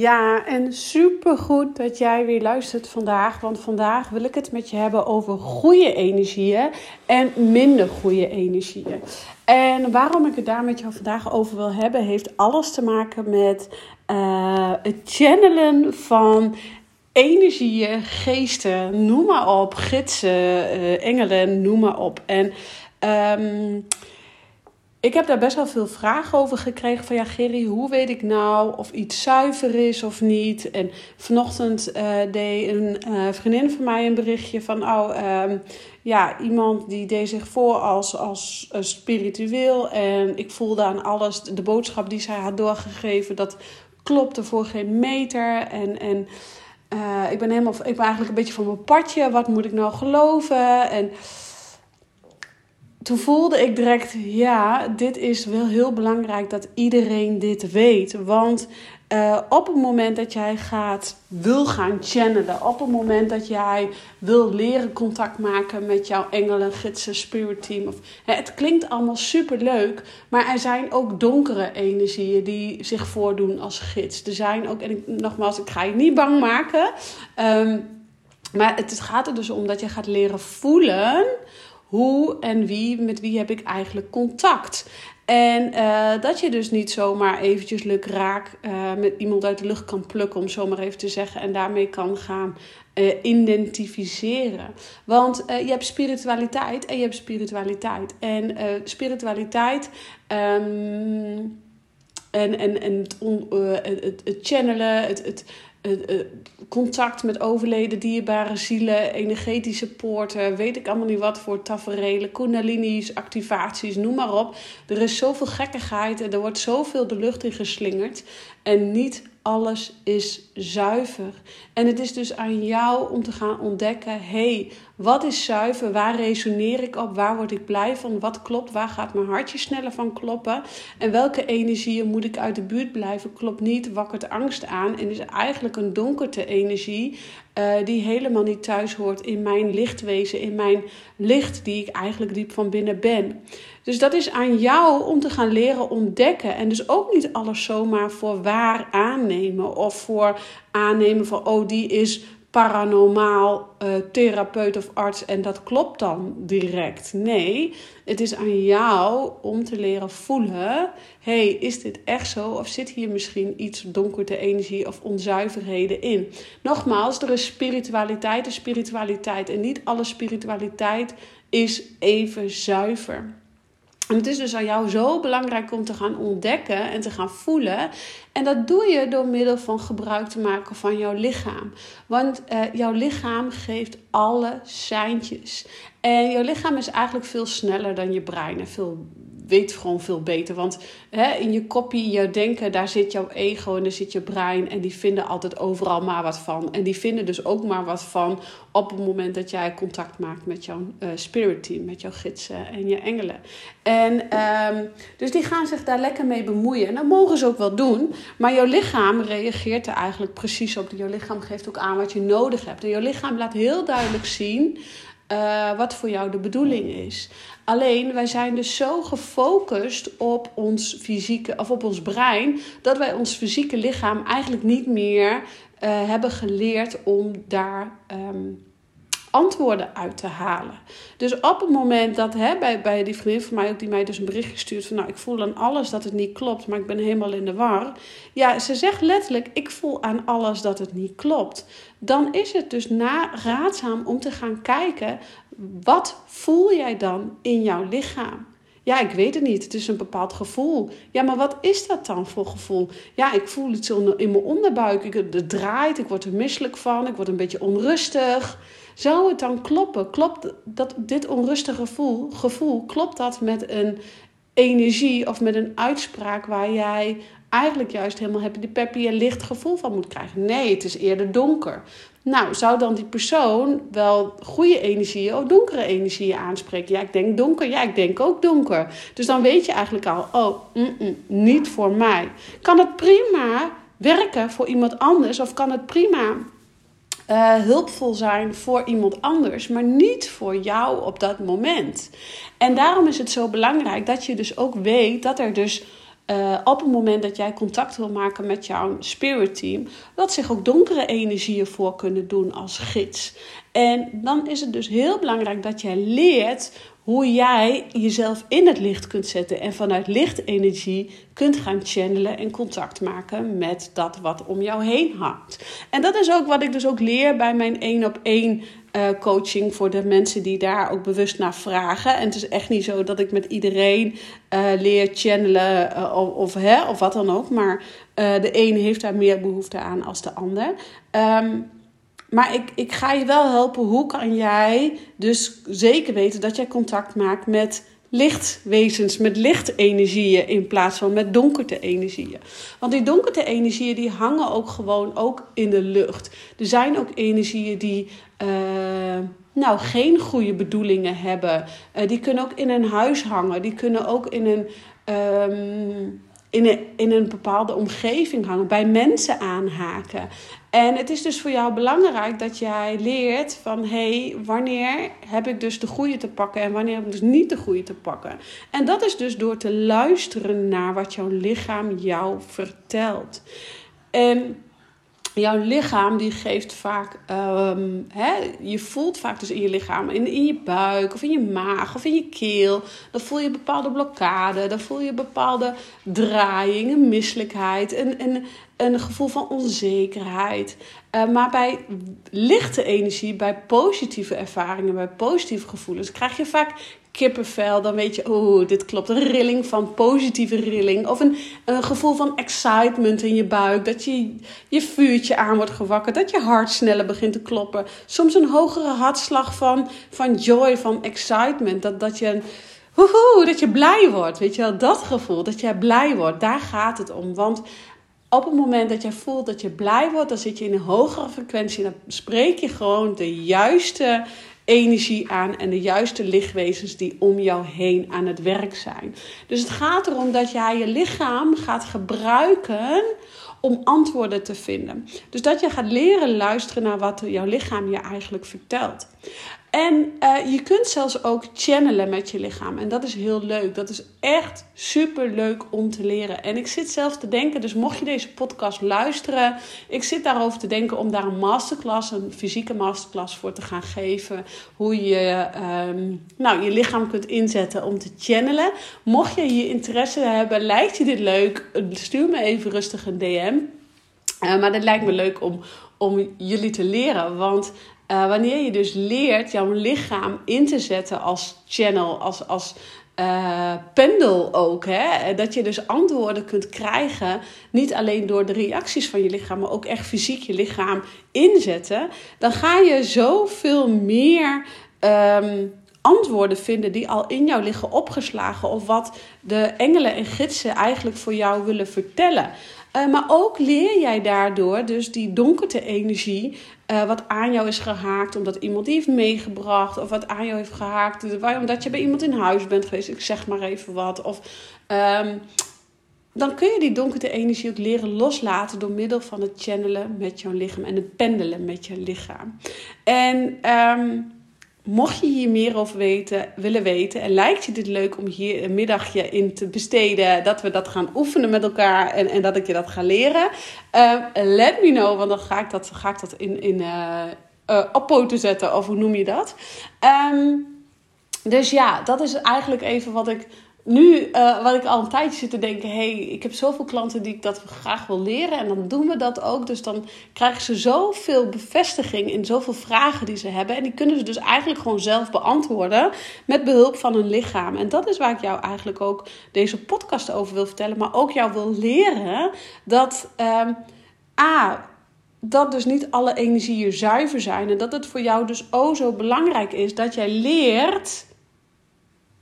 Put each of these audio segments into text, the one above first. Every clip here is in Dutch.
Ja, en supergoed dat jij weer luistert vandaag. Want vandaag wil ik het met je hebben over goede energieën en minder goede energieën. En waarom ik het daar met jou vandaag over wil hebben, heeft alles te maken met uh, het channelen van energieën, geesten, noem maar op, gidsen, uh, engelen, noem maar op. En um, ik heb daar best wel veel vragen over gekregen. Van ja, Gerry, hoe weet ik nou of iets zuiver is of niet? En vanochtend uh, deed een uh, vriendin van mij een berichtje van: Oh, um, ja, iemand die deed zich voor als, als uh, spiritueel. En ik voelde aan alles, de boodschap die zij had doorgegeven, dat klopte voor geen meter. En. en ik ben helemaal, ik ben eigenlijk een beetje van mijn padje. Wat moet ik nou geloven? En toen voelde ik direct, ja, dit is wel heel belangrijk dat iedereen dit weet. Want uh, op het moment dat jij gaat, wil gaan channelen, op het moment dat jij wil leren contact maken met jouw engelen, gidsen, spirit team. Of, het klinkt allemaal super leuk, maar er zijn ook donkere energieën die zich voordoen als gids. Er zijn ook, en nogmaals, ik ga je niet bang maken. Um, maar het gaat er dus om dat je gaat leren voelen hoe en wie, met wie heb ik eigenlijk contact? En uh, dat je dus niet zomaar eventjes luk raak uh, met iemand uit de lucht kan plukken, om zomaar even te zeggen, en daarmee kan gaan uh, identificeren. Want je hebt spiritualiteit en je hebt spiritualiteit. En spiritualiteit. Um, en, en, en het, het, het, channelen, het, het, contact met overleden dierbare zielen, energetische poorten, weet ik allemaal niet wat voor taferelen, kundalini's, activaties, noem maar op. Er is zoveel gekkigheid en er wordt zoveel de lucht in geslingerd. En niet alles is zuiver. En het is dus aan jou om te gaan ontdekken: hey, wat is zuiver? Waar resoneer ik op? Waar word ik blij van? Wat klopt? Waar gaat mijn hartje sneller van kloppen? En welke energieën moet ik uit de buurt blijven? Klopt niet, wakkert angst aan en is eigenlijk een donkerte energie uh, die helemaal niet thuis hoort in mijn lichtwezen, in mijn licht die ik eigenlijk diep van binnen ben. Dus dat is aan jou om te gaan leren ontdekken. En dus ook niet alles zomaar voor waar aannemen of voor aannemen van, oh, die is paranormaal uh, therapeut of arts en dat klopt dan direct. Nee, het is aan jou om te leren voelen: hey, is dit echt zo? Of zit hier misschien iets donkerte energie of onzuiverheden in? Nogmaals, er is spiritualiteit en spiritualiteit. En niet alle spiritualiteit is even zuiver. En het is dus aan jou zo belangrijk om te gaan ontdekken en te gaan voelen. En dat doe je door middel van gebruik te maken van jouw lichaam. Want uh, jouw lichaam geeft alle seintjes. En jouw lichaam is eigenlijk veel sneller dan je brein en veel weet gewoon veel beter. Want hè, in je kopie, je denken, daar zit jouw ego en daar zit je brein. En die vinden altijd overal maar wat van. En die vinden dus ook maar wat van op het moment dat jij contact maakt met jouw uh, spirit team, met jouw gidsen en je engelen. En um, dus die gaan zich daar lekker mee bemoeien. En dat mogen ze ook wel doen. Maar jouw lichaam reageert er eigenlijk precies op. Jouw lichaam geeft ook aan wat je nodig hebt. En jouw lichaam laat heel duidelijk zien. Uh, wat voor jou de bedoeling is. Alleen wij zijn dus zo gefocust op ons fysieke of op ons brein dat wij ons fysieke lichaam eigenlijk niet meer uh, hebben geleerd om daar um, antwoorden uit te halen. Dus op het moment dat hè, bij, bij die vriendin van mij ook die mij dus een bericht gestuurd van nou ik voel aan alles dat het niet klopt, maar ik ben helemaal in de war. Ja, ze zegt letterlijk ik voel aan alles dat het niet klopt. Dan is het dus raadzaam om te gaan kijken wat voel jij dan in jouw lichaam? Ja, ik weet het niet. Het is een bepaald gevoel. Ja, maar wat is dat dan voor gevoel? Ja, ik voel iets in mijn onderbuik. Ik, het draait, ik word er misselijk van, ik word een beetje onrustig. Zou het dan kloppen? Klopt dat dit onrustige gevoel, gevoel klopt dat met een energie of met een uitspraak waar jij eigenlijk juist helemaal happy de peppy en licht gevoel van moet krijgen? Nee, het is eerder donker. Nou, zou dan die persoon wel goede energieën of donkere energieën aanspreken? Ja, ik denk donker. Ja, ik denk ook donker. Dus dan weet je eigenlijk al, oh, mm -mm, niet voor mij. Kan het prima werken voor iemand anders of kan het prima uh, hulpvol zijn voor iemand anders, maar niet voor jou op dat moment. En daarom is het zo belangrijk dat je dus ook weet dat er dus uh, op het moment dat jij contact wil maken met jouw spirit team, dat zich ook donkere energieën voor kunnen doen als gids. En dan is het dus heel belangrijk dat jij leert hoe jij jezelf in het licht kunt zetten en vanuit lichtenergie kunt gaan channelen en contact maken met dat wat om jou heen hangt. En dat is ook wat ik dus ook leer bij mijn één op één uh, coaching voor de mensen die daar ook bewust naar vragen. En het is echt niet zo dat ik met iedereen uh, leer channelen uh, of, of, hè, of wat dan ook. Maar de een heeft daar meer behoefte aan als de ander. Um, maar ik, ik ga je wel helpen. Hoe kan jij dus zeker weten dat jij contact maakt met lichtwezens, met lichtenergieën in plaats van met donkerte energieën. Want die donkerte energieën die hangen ook gewoon ook in de lucht. Er zijn ook energieën die uh, nou geen goede bedoelingen hebben. Uh, die kunnen ook in een huis hangen. Die kunnen ook in een um, in een, in een bepaalde omgeving hangen, bij mensen aanhaken. En het is dus voor jou belangrijk dat jij leert van hé, hey, wanneer heb ik dus de goede te pakken en wanneer heb ik dus niet de goede te pakken. En dat is dus door te luisteren naar wat jouw lichaam jou vertelt. En jouw lichaam die geeft vaak, um, hè, je voelt vaak dus in je lichaam, in, in je buik of in je maag of in je keel. Dan voel je bepaalde blokkade, dan voel je bepaalde draaiingen, misselijkheid, een, een, een gevoel van onzekerheid. Uh, maar bij lichte energie, bij positieve ervaringen, bij positieve gevoelens, krijg je vaak kippenvel, dan weet je, oh, dit klopt. Een rilling van positieve rilling. Of een, een gevoel van excitement in je buik. Dat je je vuurtje aan wordt gewakkerd. Dat je hart sneller begint te kloppen. Soms een hogere hartslag van, van joy, van excitement. Dat, dat je... Woehoe, dat je blij wordt. Weet je wel, dat gevoel, dat jij blij wordt. Daar gaat het om. Want op het moment dat je voelt dat je blij wordt, dan zit je in een hogere frequentie. Dan spreek je gewoon de juiste energie aan en de juiste lichtwezens die om jou heen aan het werk zijn. Dus het gaat erom dat jij je lichaam gaat gebruiken om antwoorden te vinden. Dus dat je gaat leren luisteren naar wat jouw lichaam je eigenlijk vertelt. En uh, je kunt zelfs ook channelen met je lichaam. En dat is heel leuk. Dat is echt super leuk om te leren. En ik zit zelf te denken, dus mocht je deze podcast luisteren, ik zit daarover te denken om daar een masterclass, een fysieke masterclass voor te gaan geven. Hoe je um, nou, je lichaam kunt inzetten om te channelen. Mocht je hier interesse hebben, lijkt je dit leuk, stuur me even rustig een DM. Uh, maar dat lijkt me leuk om, om jullie te leren. Want uh, wanneer je dus leert jouw lichaam in te zetten als channel, als, als uh, pendel ook. Hè? Dat je dus antwoorden kunt krijgen, niet alleen door de reacties van je lichaam, maar ook echt fysiek je lichaam inzetten. Dan ga je zoveel meer. Um, antwoorden vinden die al in jou liggen opgeslagen of wat de engelen en gidsen eigenlijk voor jou willen vertellen. Uh, maar ook leer jij daardoor dus die donkerte energie, uh, wat aan jou is gehaakt, omdat iemand die heeft meegebracht, of wat aan jou heeft gehaakt, omdat je bij iemand in huis bent geweest, ik zeg maar even wat. Of, um, dan kun je die donkerte energie ook leren loslaten door middel van het channelen met jouw lichaam en het pendelen met je lichaam. En um, Mocht je hier meer over weten, willen weten en lijkt je dit leuk om hier een middagje in te besteden, dat we dat gaan oefenen met elkaar en, en dat ik je dat ga leren, uh, let me know, want dan ga ik dat, ga ik dat in, in, uh, uh, op poten zetten, of hoe noem je dat? Ehm, dus ja, dat is eigenlijk even wat ik nu, uh, wat ik al een tijdje zit te denken, hey, ik heb zoveel klanten die ik dat graag wil leren en dan doen we dat ook. Dus dan krijgen ze zoveel bevestiging in zoveel vragen die ze hebben en die kunnen ze dus eigenlijk gewoon zelf beantwoorden met behulp van hun lichaam. En dat is waar ik jou eigenlijk ook deze podcast over wil vertellen, maar ook jou wil leren dat um, A, dat dus niet alle energieën zuiver zijn en dat het voor jou dus o zo belangrijk is dat jij leert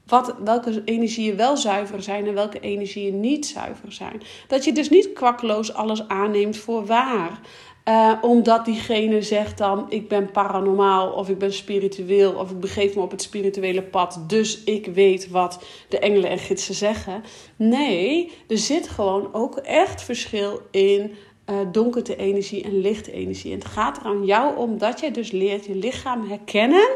wat, welke energieën wel zuiver zijn en welke energieën niet zuiver zijn. Dat je dus niet kwakkeloos alles aanneemt voor waar. Uh, omdat diegene zegt dan: ik ben paranormaal of ik ben spiritueel of ik begeef me op het spirituele pad, dus ik weet wat de engelen en gidsen zeggen. Nee, er zit gewoon ook echt verschil in uh, energie en lichte energie. En het gaat er aan jou om dat jij dus leert je lichaam herkennen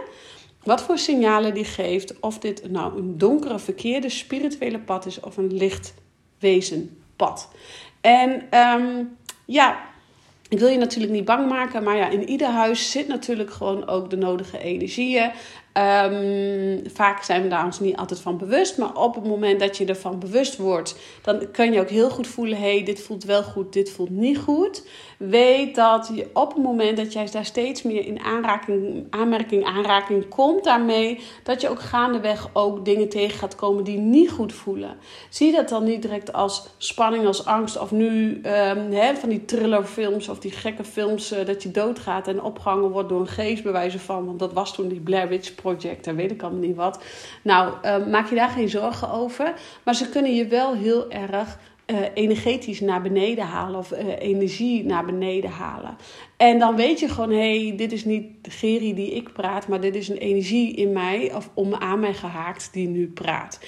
wat voor signalen die geeft. Of dit nou een donkere, verkeerde spirituele pad is of een licht wezenpad. En um, ja, ik wil je natuurlijk niet bang maken, maar ja, in ieder huis zit natuurlijk gewoon ook de nodige energieën. Um, vaak zijn we daar ons niet altijd van bewust, maar op het moment dat je ervan bewust wordt, dan kan je ook heel goed voelen: hé, hey, dit voelt wel goed, dit voelt niet goed. Weet dat je op het moment dat jij daar steeds meer in aanraking, aanmerking, aanraking komt daarmee, dat je ook gaandeweg ook dingen tegen gaat komen die niet goed voelen. Zie dat dan niet direct als spanning, als angst, of nu um, van die thrillerfilms of die gekke films uh, dat je doodgaat en opgehangen wordt door een geest, van, want dat was toen die Blair Witch Project en weet ik allemaal niet wat. Nou, uh, maak je daar geen zorgen over, maar ze kunnen je wel heel erg uh, energetisch naar beneden halen of uh, energie naar beneden halen. En dan weet je gewoon, hé, hey, dit is niet de Geri die ik praat, maar dit is een energie in mij of om aan mij gehaakt die nu praat.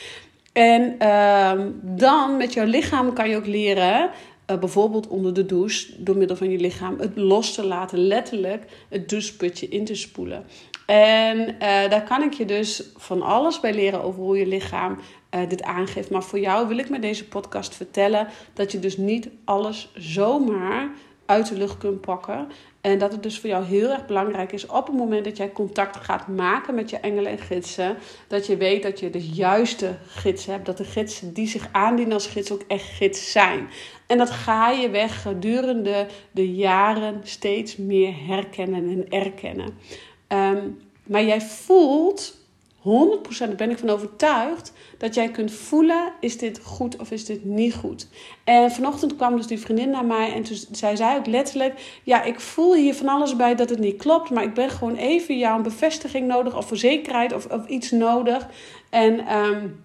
En uh, dan met jouw lichaam kan je ook leren, bijvoorbeeld onder de douche, door middel van je lichaam, het los te laten, letterlijk het doucheputje in te spoelen. En uh, daar kan ik je dus van alles bij leren over hoe je lichaam uh, dit aangeeft. Maar voor jou wil ik met deze podcast vertellen dat je dus niet alles zomaar uit de lucht kunt pakken. En dat het dus voor jou heel erg belangrijk is op het moment dat jij contact gaat maken met je engelen en gidsen. Dat je weet dat je de juiste gids hebt. Dat de gidsen die zich aandienen als gids ook echt gids zijn. En dat ga je weg gedurende de jaren steeds meer herkennen en erkennen. Um, maar jij voelt 100% daar ben ik van overtuigd dat jij kunt voelen: is dit goed of is dit niet goed? En vanochtend kwam dus die vriendin naar mij en toen zei zij ook letterlijk: Ja, ik voel hier van alles bij dat het niet klopt, maar ik ben gewoon even jou een bevestiging nodig of verzekerheid of, of iets nodig. En, um,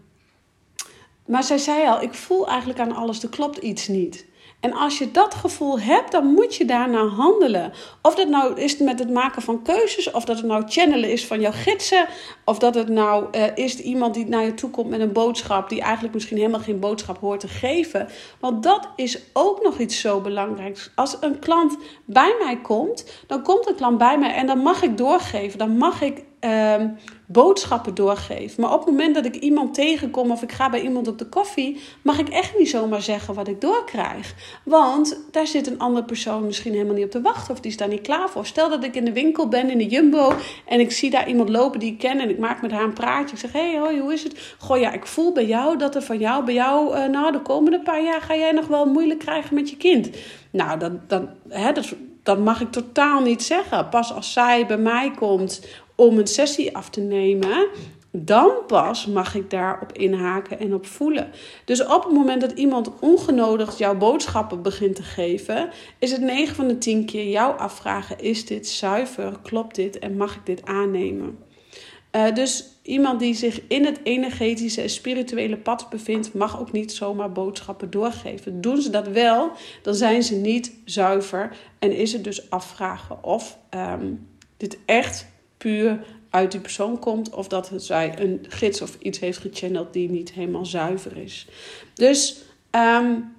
maar zij zei al: Ik voel eigenlijk aan alles, er klopt iets niet. En als je dat gevoel hebt, dan moet je daarna handelen. Of dat nou is met het maken van keuzes, of dat het nou channelen is van jouw gidsen, of dat het nou uh, is iemand die naar je toe komt met een boodschap die eigenlijk misschien helemaal geen boodschap hoort te geven. Want dat is ook nog iets zo belangrijks. Als een klant bij mij komt, dan komt een klant bij mij en dan mag ik doorgeven, dan mag ik uh, boodschappen doorgeef. Maar op het moment dat ik iemand tegenkom of ik ga bij iemand op de koffie, mag ik echt niet zomaar zeggen wat ik doorkrijg. Want daar zit een andere persoon misschien helemaal niet op te wachten of die is daar niet klaar voor. Stel dat ik in de winkel ben, in de Jumbo, en ik zie daar iemand lopen die ik ken en ik maak met haar een praatje. Ik zeg: Hé, hey, hoi, hoe is het? Goh, ja, ik voel bij jou dat er van jou, bij jou, uh, nou, de komende paar jaar ga jij nog wel moeilijk krijgen met je kind. Nou, dat, dat, hè, dat, dat mag ik totaal niet zeggen. Pas als zij bij mij komt om een sessie af te nemen, dan pas mag ik daarop inhaken en op voelen. Dus op het moment dat iemand ongenodigd jouw boodschappen begint te geven, is het 9 van de 10 keer jou afvragen: is dit zuiver? Klopt dit? En mag ik dit aannemen? Uh, dus iemand die zich in het energetische en spirituele pad bevindt, mag ook niet zomaar boodschappen doorgeven. Doen ze dat wel, dan zijn ze niet zuiver en is het dus afvragen of um, dit echt puur uit die persoon komt of dat zij een gids of iets heeft gechanneld die niet helemaal zuiver is. Dus um,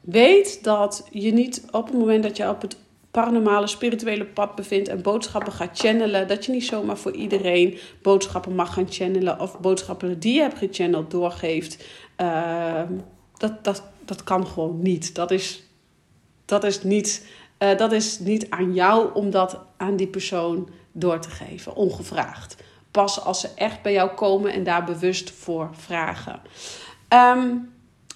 weet dat je niet op het moment dat je op het paranormale spirituele pad bevindt en boodschappen gaat channelen, dat je niet zomaar voor iedereen boodschappen mag gaan channelen of boodschappen die je hebt gechanneld doorgeeft. Uh, dat, dat, dat kan gewoon niet. Dat is, dat is niet Uh, dat is niet aan jou om dat aan die persoon door te geven, ongevraagd. Pas als ze echt bij jou komen en daar bewust voor vragen. Um,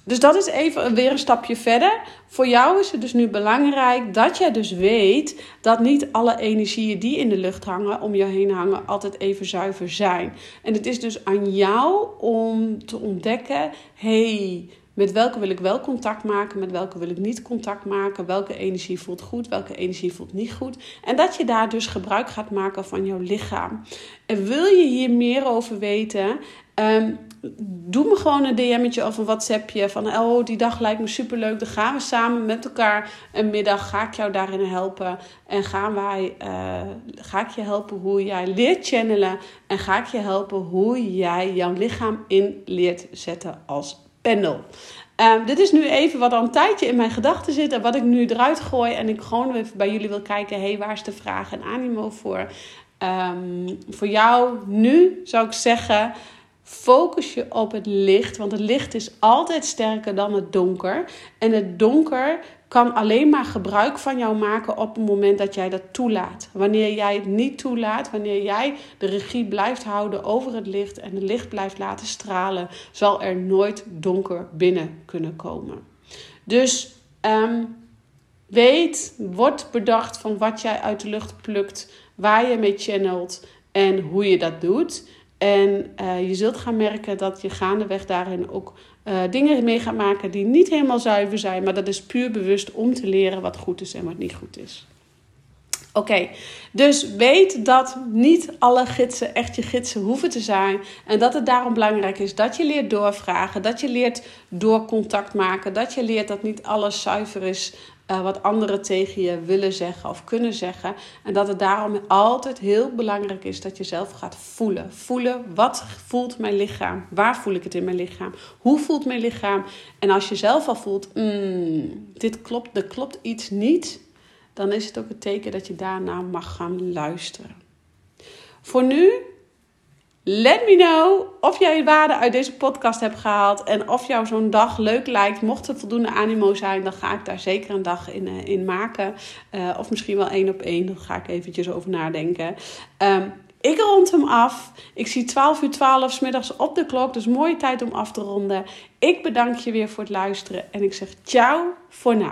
dus dat is even weer een stapje verder. Voor jou is het dus nu belangrijk dat jij dus weet dat niet alle energieën die in de lucht hangen, om je heen hangen, altijd even zuiver zijn. En het is dus aan jou om te ontdekken: hey, met welke wil ik wel contact maken, met welke wil ik niet contact maken, welke energie voelt goed, welke energie voelt niet goed. En dat je daar dus gebruik gaat maken van jouw lichaam. En wil je hier meer over weten? Ehm, doe me gewoon een DM'tje of een WhatsAppje van oh die dag lijkt me superleuk. Dan gaan we samen met elkaar een middag. Ga ik jou daarin helpen en gaan wij, uh, ga ik je helpen hoe jij leert channelen en ga ik je helpen hoe jij jouw lichaam in leert zetten als panel. Um, dit is nu even wat al een tijdje in mijn gedachten zit en wat ik nu eruit gooi en ik gewoon even bij jullie wil kijken, hey, waar is de vraag en animo voor? Um, voor jou nu zou ik zeggen, Focus je op het licht, want het licht is altijd sterker dan het donker. En het donker kan alleen maar gebruik van jou maken op het moment dat jij dat toelaat. Wanneer jij het niet toelaat, wanneer jij de regie blijft houden over het licht en het licht blijft laten stralen, zal er nooit donker binnen kunnen komen. Dus um, weet, word bedacht van wat jij uit de lucht plukt, waar je mee channelt en hoe je dat doet. En uh, je zult gaan merken dat je gaandeweg daarin ook uh, dingen mee gaat maken die niet helemaal zuiver zijn. Maar dat is puur bewust om te leren wat goed is en wat niet goed is. Oké, dus weet dat niet alle gidsen echt je gidsen hoeven te zijn. En dat het daarom belangrijk is dat je leert doorvragen, dat je leert door contact maken, dat je leert dat niet alles zuiver is uh, wat anderen tegen je willen zeggen of kunnen zeggen. En dat het daarom altijd heel belangrijk is dat je zelf gaat voelen. Voelen, wat voelt mijn lichaam? Waar voel ik het in mijn lichaam? Hoe voelt mijn lichaam? En als je zelf al voelt, mm, dit klopt, er klopt iets niet, dan is het ook het teken dat je daarna mag gaan luisteren. Voor nu Let me know of jij waarde uit deze podcast hebt gehaald en of jou zo'n dag leuk lijkt. Mocht er voldoende animo zijn, dan ga ik daar zeker een dag in, uh, in maken. Uh, of misschien wel één op één, daar ga ik eventjes over nadenken. Um, ik rond hem af. Ik zie 12 uur 12 s middags op de klok, dus mooie tijd om af te ronden. Ik bedank je weer voor het luisteren en ik zeg ciao voor nu.